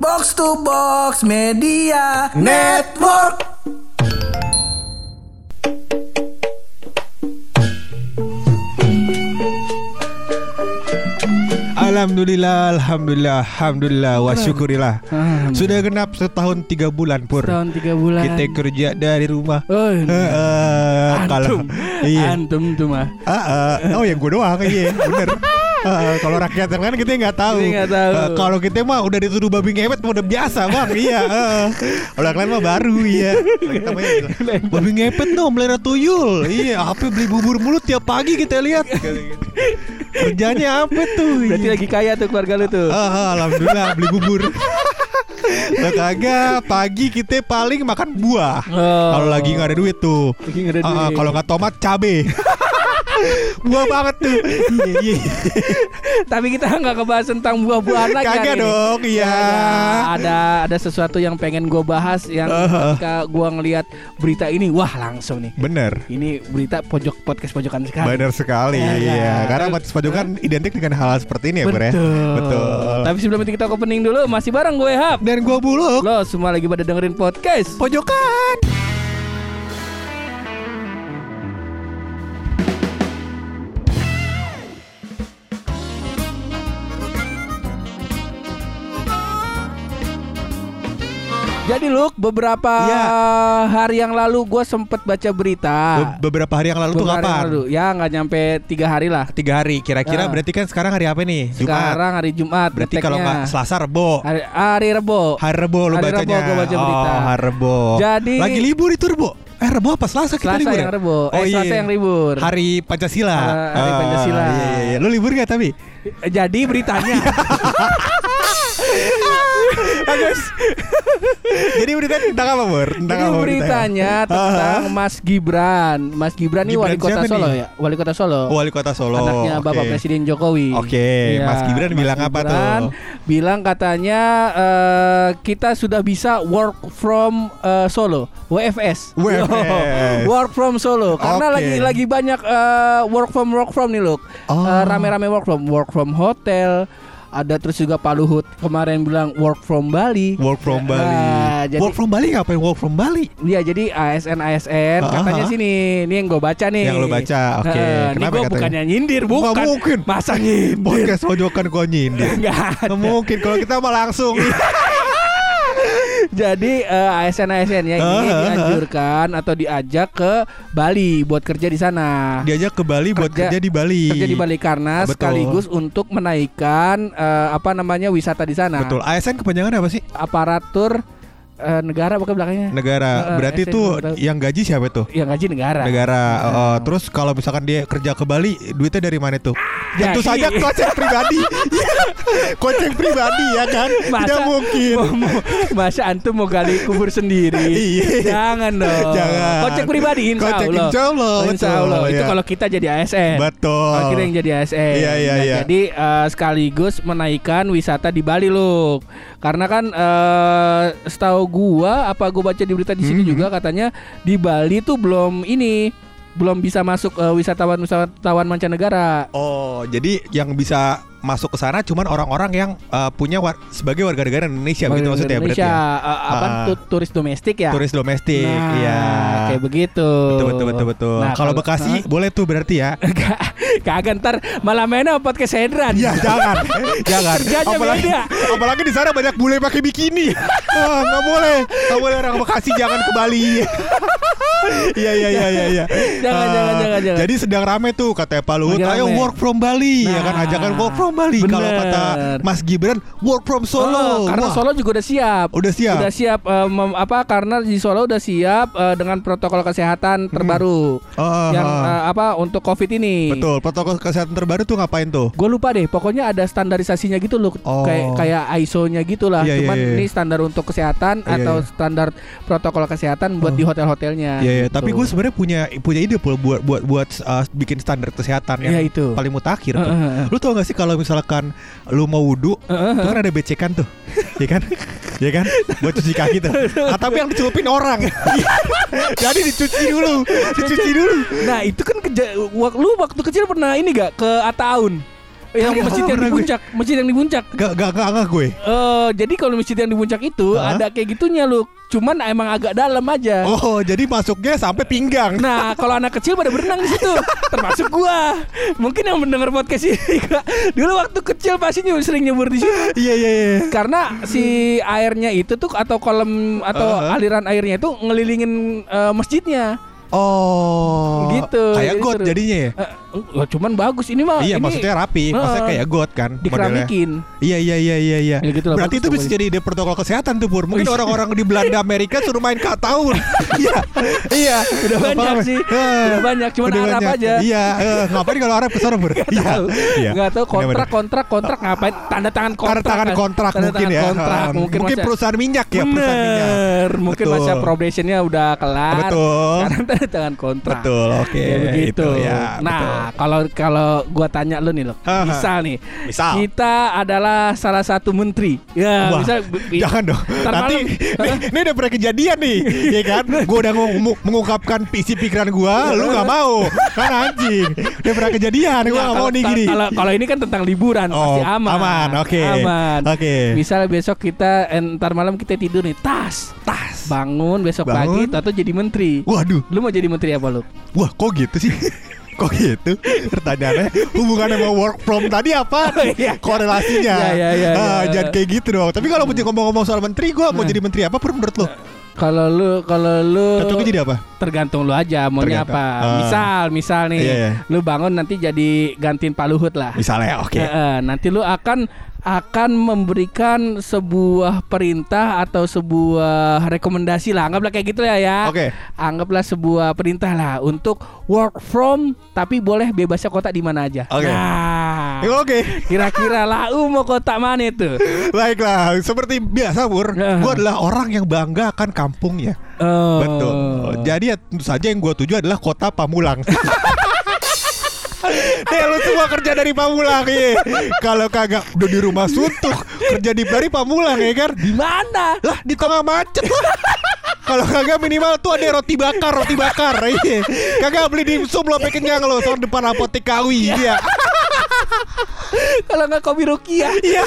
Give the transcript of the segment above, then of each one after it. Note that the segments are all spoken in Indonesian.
Box to Box Media Network. Alhamdulillah, alhamdulillah, alhamdulillah, wa syukurillah. Sudah genap setahun tiga bulan pur. Tahun tiga bulan. Kita kerja dari rumah. Oh, Eh, kalau antum, iya, antum tuh mah. Ah, ah. oh yang gue doang iya, bener. Ah, kalau rakyat yang lain kita nggak tahu. Kita nggak tahu. Ah, kalau kita mah udah dituduh babi ngepet udah biasa bang, iya. ah. Kalau yang lain mah baru iya. Kalau Kita mah iya. babi ngepet dong melihara tuyul. Iya, apa beli bubur mulut tiap pagi kita lihat. Kerjanya apa tuh? Berarti Iya. lagi kaya tuh keluarga lu tuh. Ah, ah, alhamdulillah beli bubur. Lah kagak pagi kita paling makan buah. Oh. Kalau lagi nggak ada duit tuh. Lagi ada duit. kalau nggak tomat cabe. Buah banget tuh. Iya, iya. Tapi kita nggak kebahas tentang buah-buahan lagi. Kagak dong, iya. Ya, ada ada sesuatu yang pengen gue bahas yang ketika gue ngelihat berita ini, wah langsung nih. Bener. Ini berita pojok podcast pojokan sekali. Bener sekali, Ya, iya. ya. Karena batas pajokan identik dengan hal seperti ini ya, ya. Betul. Betul. Tapi sebelum itu kita opening dulu, masih bareng gue Hap. Dan gua buluk. Lo semua lagi pada dengerin podcast. Pojokan. Jadi Luk, beberapa Ya. hari yang lalu gue sempet baca berita. Be- beberapa hari yang lalu tuh Beberapa yang kapan? lalu. Ya nggak nyampe tiga hari lah. Tiga hari. Kira-kira Ah. berarti kan sekarang hari apa nih? Jumat. Sekarang hari Jumat. Berarti kalau nggak Selasa Rebo. hari, hari Rebo. Hari Rebo lu Hari Rebo bacanya. gua baca berita. Oh, hari Rebo. Jadi- lagi libur itu Rebo. Eh Rebo apa Selasa kita Selasa libur? yang ya? Rebo. Oh, eh, Selasa iya. yang libur. Hari Pancasila. Ah, hari Ah, Pancasila. Iya, iya, iya. Lu libur gak tapi? Eh, Jadi beritanya. Bagus. Jadi berita tentang apa, Bur? Tentang Jadi apa beritanya tentang Mas Gibran. Mas Gibran ini Gibran wali kota Solo nih? ya. Wali kota Solo. Wali Kota Solo. Anaknya Bapak Oke. Presiden Jokowi. Oke, Iya, Mas Gibran bilang apa tuh? Gibran Bilang katanya eh, kita sudah bisa work from eh, Solo, WFS. WFS. work from Solo. Karena Oke. lagi lagi banyak eh, work from work from nih, Luk. Oh. Eh, rame-rame work from work from hotel. Ada terus juga Pak Luhut kemarin bilang work from Bali. Work from Nah, Bali. jadi- Work from Bali ngapain work from Bali? Iya jadi ASN ASN Ah, katanya ah. sini, ini yang gue baca nih. Yang lu baca, oke. Eh, ini Kenapa gue katanya? bukannya nyindir, Nggak bukan. mungkin. Masa nyindir? Podcast pojokan kau nyindir. Enggak Nggak mungkin kalau kita mah langsung. Jadi eh, ASN ASN ya ini Ah, ah, ah. dianjurkan atau diajak ke Bali buat kerja di sana. Diajak ke Bali buat Kerja- kerja di Bali. Kerja di Bali karena Betul. sekaligus untuk menaikkan eh, apa namanya wisata di sana. Betul. ASN kepanjangan apa sih? Aparatur eh, negara bukan belakangnya. Negara. Eh, Berarti ASN tuh yang gaji siapa tuh? Yang gaji negara. Negara. Oh, terus kalau misalkan dia kerja ke Bali, duitnya dari mana tuh? Tentu Jadi- saja kocek pribadi. kocek pribadi ya kan? Tidak mungkin. Mau- Masa antum mau gali kubur sendiri? Iya. Jangan dong. Jangan. Kocek pribadi insya Kocek Allah. insya Allah, Insya Allah. Itu ya. kalau kita jadi ASN. Betul. Kalau kita yang jadi ASN. Iya, iya, Nah, iya. Jadi eh, sekaligus menaikkan wisata di Bali loh. Karena kan eh, setahu gua apa gua baca di berita di sini Mhm. juga katanya di Bali tuh belum ini belum bisa masuk eh, wisatawan wisatawan mancanegara. Oh, jadi yang bisa masuk ke sana cuman orang-orang yang uh, punya war- sebagai warga negara Indonesia begitu Warga maksudnya berarti Indonesia, ya? eh, apa tuh turis domestik ya? Turis domestik, Nah, iya. kayak begitu. Betul betul betul betul. Nah, kalau Bekasi boleh tuh berarti ya? Kagak, ntar malah mainnya podcast Hedran. Iya jangan, jangan. Kerjanya apalagi, beda. apalagi di sana banyak bule pakai bikini. Nggak boleh, nggak boleh orang Bekasi jangan ke Bali. Iya iya iya iya. iya. Jangan, Ah, jangan, jangan, jangan. Jadi sedang rame tuh kata Pak Luhut, ayo work from Bali, ya kan Nah, ajakan work from Bali. Kalau kata Mas Gibran, work from Solo. Oh, karena Wah, Solo juga udah siap. Udah siap. Udah siap eh, mem- apa karena di Solo udah siap eh, dengan protokol kesehatan terbaru Oh, yang eh, apa untuk Covid ini. Betul, protokol kesehatan terbaru tuh ngapain tuh? Gue lupa deh, pokoknya ada standarisasinya gitu loh, Oh. kayak kayak ISO-nya gitulah. Iya, iya, Cuman iya. ini standar untuk kesehatan Iya, atau iya. standar protokol kesehatan buat Oh. di hotel-hotelnya. Iya, iya. gitu. Tapi gue sebenarnya punya punya ide Pul, buat buat buat uh, bikin standar kesehatan yang Iya, itu. paling mutakhir tuh. Eh, eh, eh. Lu tau gak sih kalau misalkan lu mau wudhu, Eh, eh, itu kan ada becekan tuh, ya kan? Ya kan? Buat cuci kaki tuh. Nah, tapi yang dicelupin orang. Jadi dicuci dulu, dicuci dulu. Nah itu kan keja- lu waktu kecil pernah ini gak ke Ataun? Yang Kagak masjid yang di puncak, masjid yang di puncak. Gak gak gak, gak gue. Eh, jadi kalau masjid yang di puncak itu Hah? ada kayak gitunya lu. Cuman emang agak dalam aja. Oh, jadi masuknya sampai pinggang. Nah, kalau anak kecil pada berenang di situ, termasuk gua. Mungkin yang mendengar podcast ini dulu waktu kecil pasti nyu- sering nyebur di situ. Iya iya iya. Karena si airnya itu tuh atau kolam atau Uh-huh. aliran airnya itu ngelilingin eh, masjidnya. Oh. Gitu, Kayak jadi got seru. jadinya ya. Eh, eh, cuman bagus ini mah. Iya, ini maksudnya rapi, maksudnya Heeh. kayak got kan modelnya. dikeramikin. Iya iya iya iya iya. Ya gitu Berarti itu bisa jadi ide protokol kesehatan tuh Pur. Mungkin Wih. orang-orang di Belanda Amerika suruh main tahun. Iya. Iya. Udah banyak sih. Udah banyak, cuman udah Arab banyak. aja. Iya, eh, ngapain kalau Arab ke sana Pur? Iya. Iya. nggak tahu kontrak kontrak kontrak ngapain tanda tangan kontrak Tanda tangan kan? kontrak mungkin ya. kontrak mungkin, masa- perusahaan minyak ya, perusahaan minyak. Bener, mungkin masa probationnya udah kelar. Betul. Tanda tangan kontrak. Betul, oke. Ya begitu. Itu ya, nah, kalau kalau gua tanya lu nih lo, misal nih, Misal. kita adalah salah satu menteri. Ya, Wah, misal Jangan dong. Nanti ini, ini udah pernah kejadian nih, ya kan? Gue udah mengungkapkan isi pikiran gue, lu nggak mau, kan anjing. Udah pernah kejadian, gue Nah, nggak mau nih gini. Kalau kalau ini kan tentang liburan Oh, pasti aman. aman, oke. Aman. Oke. Misal besok kita eh, ntar malam kita tidur nih, tas, tas. Bangun besok Bangun. pagi atau jadi menteri. Waduh, Lu mau jadi menteri apa lu? wah kok gitu sih? Kok gitu? Pertanyaannya hubungannya sama work from tadi apa? Oh, iya. Korelasinya. Iya, iya, iya, Ah, iya. Jangan kayak gitu dong. Tapi kalau mau ngomong-ngomong soal menteri, gue mau Nah. jadi menteri apa pun menurut lo? Kalau lu kalau lu Cocoknya jadi apa? tergantung lu aja maunya Tergantung. apa. Ah. misal, misal nih, Iya, iya. lu bangun nanti jadi gantiin Pak Luhut lah. Misalnya, oke. Eh, eh, nanti lu akan akan memberikan sebuah perintah atau sebuah rekomendasi lah anggaplah kayak gitu ya ya Oke. anggaplah sebuah perintah lah untuk work from tapi boleh bebasnya kota di mana aja Oke. nah Oke. kira-kira lau mau kota mana itu Baiklah, seperti biasa Ya. gue adalah orang yang bangga akan kampungnya. Oh. Betul. Jadi ya tentu saja yang gue tuju adalah kota Pamulang. Nih lu semua kerja dari Pamulang iya. Kalau kagak udah di rumah suntuk Kerja di dari Pamulang ya kan di mana Lah di tengah macet lah kalau kagak minimal tuh ada roti bakar, roti bakar. Iya. Kagak beli dimsum lo sampai kenyang lo soal depan apotek Kawi dia. Kalau nggak kopi rukia Iya.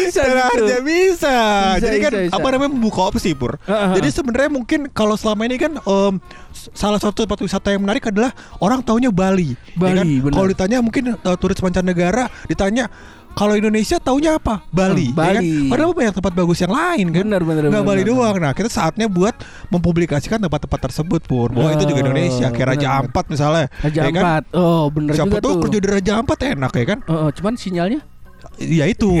bisa gitu. bisa. Bisa, Jadi kan bisa, bisa. apa namanya membuka opsi pur. Heeh. Jadi sebenarnya mungkin kalau selama ini kan s- salah satu tempat wisata yang menarik adalah orang taunya Bali. Bali, kan? benar. Kalau ditanya mungkin eh, turis mancanegara ditanya kalau Indonesia taunya apa? Bali. Hmm, ya kan? Bali. Padahal banyak tempat bagus yang lain kan. Benar, benar, Nggak benar, Bali benar. doang. Nah kita saatnya buat mempublikasikan tempat-tempat tersebut pur. Bahwa itu juga Oh, Indonesia. Kayak Raja. Ampat misalnya. Raja ya kan? Ampat oh bener Siapa juga tuh tuh kerja di Raja Ampat enak ya kan? Oh, oh, cuman sinyalnya Ya itu.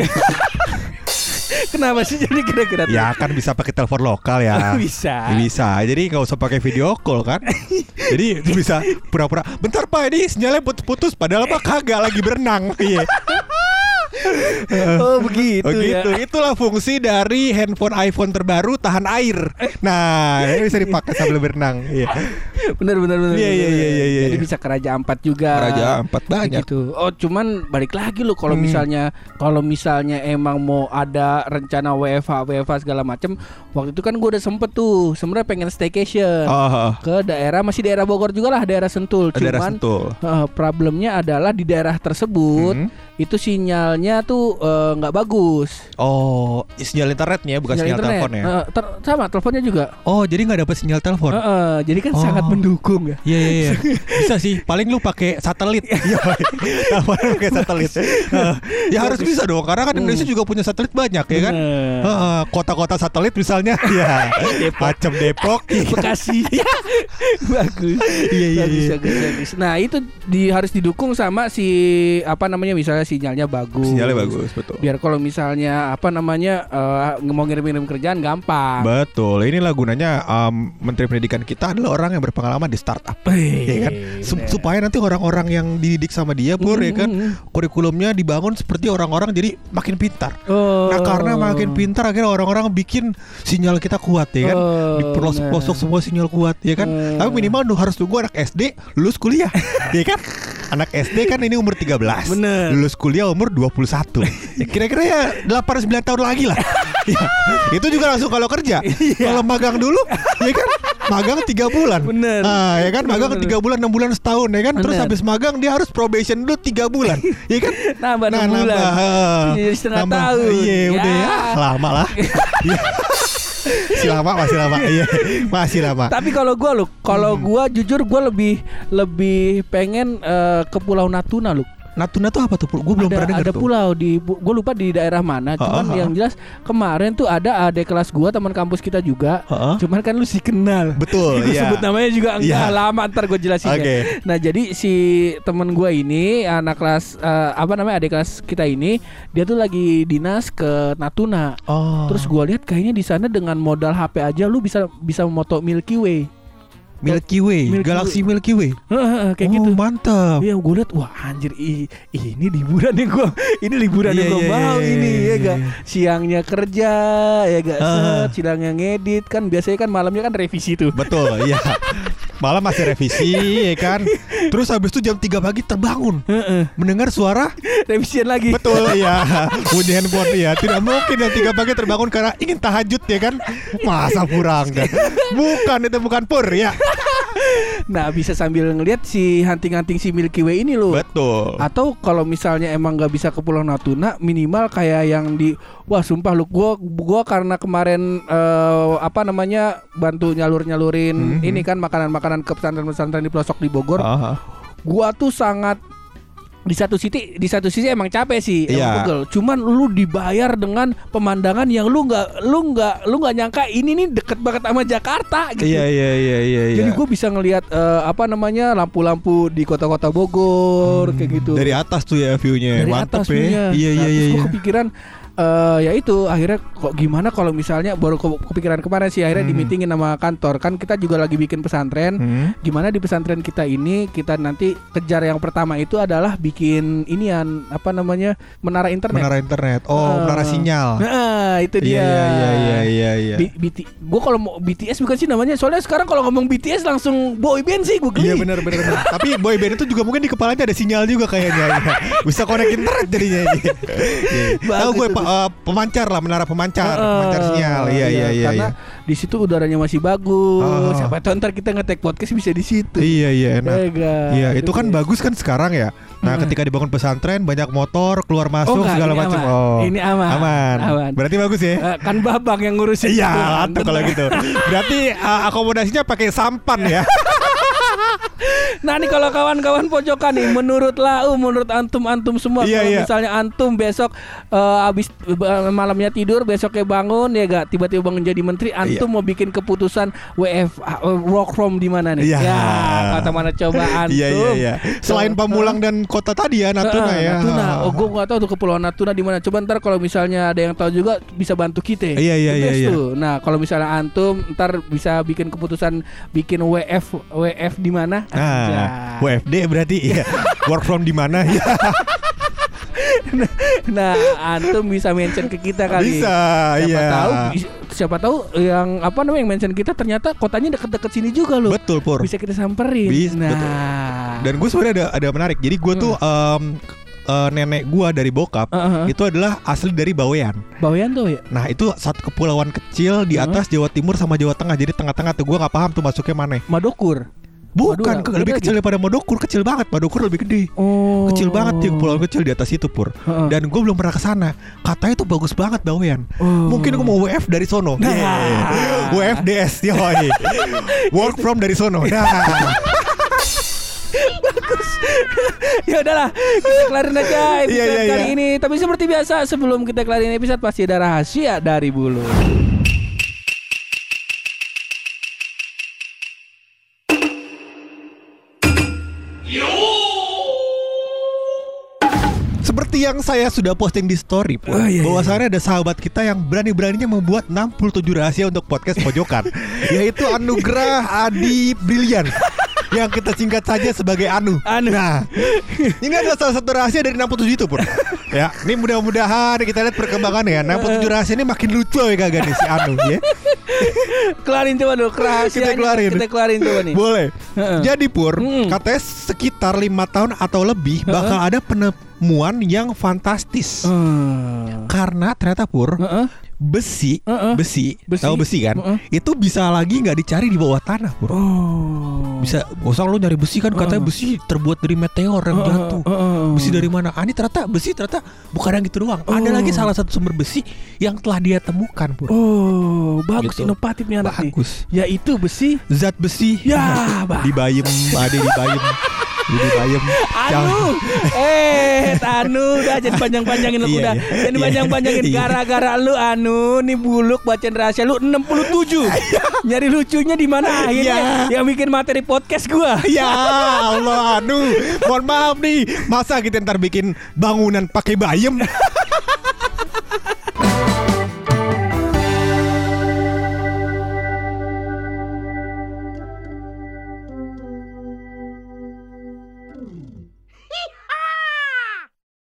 kenapa sih jadi kira-kira ya kan bisa pakai telepon lokal ya. bisa Bisa. Jadi nggak usah pakai video call kan. Jadi bisa pura-pura. Bentar pak ini sinyalnya putus-putus. Padahal pak kagak lagi berenang. Iya. oh begitu, Oh gitu. ya Itulah fungsi dari handphone iPhone terbaru tahan air. Nah ini bisa dipakai sambil berenang. Iya. Bener bener bener Iya, iya, iya, iya, iya. jadi bisa ke Raja Ampat juga Raja Ampat banyak. gitu oh cuman balik lagi lo kalau Hmm. misalnya kalau misalnya emang mau ada rencana WFH WFH segala macem waktu itu kan gue udah sempet tuh sebenarnya pengen staycation Oh, ke daerah masih daerah Bogor juga lah daerah Sentul daerah cuman Sentul. eh, problemnya adalah di daerah tersebut Hmm. itu sinyalnya tuh eh, nggak bagus Oh, sinyal internetnya bukan sinyal, internet. telepon ya. Eh, ter- sama teleponnya juga Oh, jadi nggak dapat sinyal telepon. Eh, eh, jadi kan Oh. sangat mendukung ya Iya iya iya. Bisa sih. Paling lu pakai satelit. Iya. Pakai satelit. Heeh. ya harus bisa dong karena kan Indonesia juga punya satelit banyak ya kan. Kota-kota satelit misalnya ya macam Depok iya. Bekasi bagus Iya, iya, bagus, iya. bagus. nah itu di harus didukung sama si apa namanya misalnya sinyalnya bagus sinyalnya bagus betul biar kalau misalnya apa namanya eh, mau ngirim-ngirim kerjaan gampang betul inilah gunanya um, Menteri Pendidikan kita adalah orang yang berpengalaman di startup. Ya kan? bener. supaya nanti orang-orang yang dididik sama dia pur ya kan? Mm, kurikulumnya dibangun seperti orang-orang jadi makin pintar. Oh. Nah karena makin pintar akhirnya orang-orang bikin sinyal kita kuat ya kan? Oh, Di pelosok-pelosok semua sinyal kuat ya kan? Hmm. Tapi minimal lu harus tunggu anak SD lulus kuliah ya kan? Anak SD kan ini umur 13 Bener. Lulus kuliah umur 21 ya, Kira-kira ya 8-9 tahun lagi lah. Ya, Itu juga langsung kalau kerja. Iya. Kalau magang dulu ya kan magang tiga bulan. Bener. Ah, ya kan Bener, magang bener. tiga bulan enam bulan setahun ya kan. Terus Bener. habis magang dia harus probation dulu tiga bulan. ya kan? Nambah enam bulan. nambah, ah. Jadi setengah Nambah. tahun. Iya, udah Ya. ya, lama lah. Iya. masih lama, masih lama. Iya, masih lama. Tapi kalau gua lu, kalau Hmm. gua jujur gua lebih lebih pengen eh, ke Pulau Natuna lu. Natuna tuh apa tuh? Gue belum ada, pernah dengar ada tuh. pulau di gue lupa di daerah mana cuman Ha, ha, ha. yang jelas kemarin tuh ada adik kelas gua teman kampus kita juga cuman kan lu sih kenal Betul, Gua iya. sebut namanya juga enggak Iya. lama ntar gue jelasin Oke. ya. nah jadi si temen gua ini anak kelas eh, apa namanya adik kelas kita ini dia tuh lagi dinas ke Natuna Oh. terus gua lihat kayaknya di sana dengan modal HP aja lu bisa bisa moto Milky Way Milky Way, Milky galaksi Milky Way. Heeh, kayak oh, gitu. mantap. Iya gue liat wah anjir i- ini liburan yang gue ini liburan yang Iya, gue iya, mau iya, ini iya, ya gak? siangnya kerja ya gak? Set siangnya ngedit kan biasanya kan malamnya kan revisi tuh. Betul, iya. Malam masih revisi, ya kan. Terus habis itu jam 3 pagi terbangun, Heeh. mendengar suara? Revisian lagi. Betul iya. Bunyi handphone ya Tidak mungkin yang tiga pagi terbangun Karena ingin tahajud ya kan? Masa kurang kan? Bukan itu bukan pur ya nah bisa sambil ngeliat si hunting-hunting si Milky Way ini loh. Betul. Atau kalau misalnya emang nggak bisa ke Pulau Natuna minimal kayak yang di wah sumpah lu gua gua karena kemarin eh, apa namanya bantu nyalur nyalurin Mhm. ini kan makanan-makanan ke pesantren-pesantren di pelosok di Bogor. Ah, gua tuh sangat di satu sisi di satu sisi emang capek sih emang Iya. pegel. cuman lu dibayar dengan pemandangan yang lu nggak lu nggak lu nggak nyangka ini nih deket banget sama Jakarta gitu Iya iya iya iya iya. jadi gue bisa ngelihat eh, apa namanya lampu-lampu di kota-kota Bogor kayak gitu Dari atas tuh ya viewnya dari Mantep atas ya view-nya. Iya iya Nah, iya gue iya. kepikiran eh, ya itu akhirnya kok gimana kalau misalnya baru ke- kepikiran kemarin sih akhirnya di Hmm. meetingin sama kantor kan kita juga lagi bikin pesantren Hmm. gimana di pesantren kita ini kita nanti kejar yang pertama itu adalah bikin inian apa namanya menara internet. Menara internet Oh Eh, menara sinyal Nah, itu Iya dia. iya iya iya iya iya B- BT, gue kalau mau BTS bukan sih namanya. Soalnya sekarang kalau ngomong BTS langsung boy band sih gue geli. Iya benar benar. Tapi boy band itu juga mungkin di kepalanya ada sinyal juga kayaknya. ya. Bisa connect internet jadinya. Iya. Tahu gue itu. Eh, pemancar lah menara pemancar, Heeh, pemancar sinyal. Iya iya iya. Karena iya. di situ udaranya masih bagus. Oh. Siapa tahu ntar kita ngetek podcast bisa di situ. Iya iya enak. Ya, Ga? Iya itu kan dia. bagus kan sekarang ya. Nah Mm-mm. ketika dibangun pesantren banyak motor keluar masuk enggak, segala macam. Oh Ini aman. Aman. Aman. Berarti bagus ya. Eh, kan babang yang ngurusin. Iya, mantap kalau gitu. Berarti uh, akomodasinya pakai sampan ya. Nah nih kalau kawan-kawan pojokan nih Menurut lau Menurut antum-antum semua Iya, Kalau iya. misalnya antum besok eh, Abis eh, malamnya tidur Besoknya bangun ya gak Tiba-tiba bangun jadi menteri Antum mau bikin keputusan WF eh, Work from di mana nih Iya. Ya kata mana coba antum Iya iya iya. Selain Pamulang dan kota tadi ya Natuna Heeh, ya. Natuna. Oh, gue nggak tahu tuh kepulauan Natuna di mana. Coba ntar kalau misalnya ada yang tahu juga bisa bantu kita. Iya, iya, iya, iya. Nah, kalau misalnya antum ntar bisa bikin keputusan bikin WF WF di mana? Nah. WFD berarti ya. Work from di mana ya? Nah, antum bisa mention ke kita kali. Bisa, Siapa iya. tahu siapa tahu yang apa namanya yang mention kita ternyata kotanya deket-deket sini juga loh. Betul Pur. Bisa kita samperin. Bis- nah. betul. Dan gue sebenarnya ada ada menarik. Jadi gue tuh em, eh, nenek gue dari bokap Heeh. itu adalah asli dari Bawean. Bawean tuh ya. Nah itu satu kepulauan kecil di atas Jawa Timur sama Jawa Tengah. Jadi tengah-tengah tuh gue nggak paham tuh masuknya mana. Madokur. Bukan, Madura, lebih beda kecil daripada Modokur, kecil banget. Modokur lebih gede. Oh. Kecil banget tuh kepulauan kecil di atas itu pur. Heeh. Dan gue belum pernah ke sana. Katanya tuh bagus banget Bawean. Oh. Mungkin gue mau WF dari sono. Nah. Yeah. WFDS yoi. Work from dari sono. Nah. ya udahlah kita kelarin aja episode Iya, iya, kali iya. ini tapi seperti biasa sebelum kita kelarin episode pasti ada rahasia dari bulu yang saya sudah posting di story pun, Oh, iya, iya. bahwasannya ada sahabat kita yang berani-beraninya membuat 67 rahasia untuk podcast pojokan, yaitu Anugrah Adi Brilian. yang kita singkat saja sebagai Anu. Anu. Nah, ini adalah salah satu rahasia dari 67 itu pun. ya, ini mudah-mudahan kita lihat perkembangannya ya. 67 rahasia ini makin lucu ya kagak nih si Anu ya. kelarin coba dulu rahasia Kita kelarin. kita kelarin coba nih Boleh. Jadi Pur, katanya sekitar lima tahun atau lebih bakal ada penemuan yang fantastis. Hmm. Karena ternyata Pur, Heeh. besi, Heeh. besi, Besi. tahu besi kan? Heeh. Itu bisa lagi nggak dicari di bawah tanah, bro. Oh. Bisa, usah lo nyari besi kan katanya besi terbuat dari meteor yang Heeh, jatuh. heeh. Besi dari mana? Ah, ini ternyata besi ternyata bukan yang gitu doang. Ada Oh. lagi salah satu sumber besi yang telah dia temukan, bro. Oh, bagus Gitu. inovatif nih anak nih. Bagus. Yaitu besi Zat besi. Ya, bah. di Bayem, ada di Bayem. Di Bayem. Anu, eh, Anu, udah jadi panjang-panjangin lu Iya, udah. iya. Jadi Iya. panjang-panjangin Iya. gara-gara lu Anu nih buluk bacain rahasia lu 67. Nyari lucunya di mana akhirnya? Yang bikin materi podcast gua. Ya Allah, aduh, mohon maaf nih, masa kita ntar bikin bangunan pakai bayem?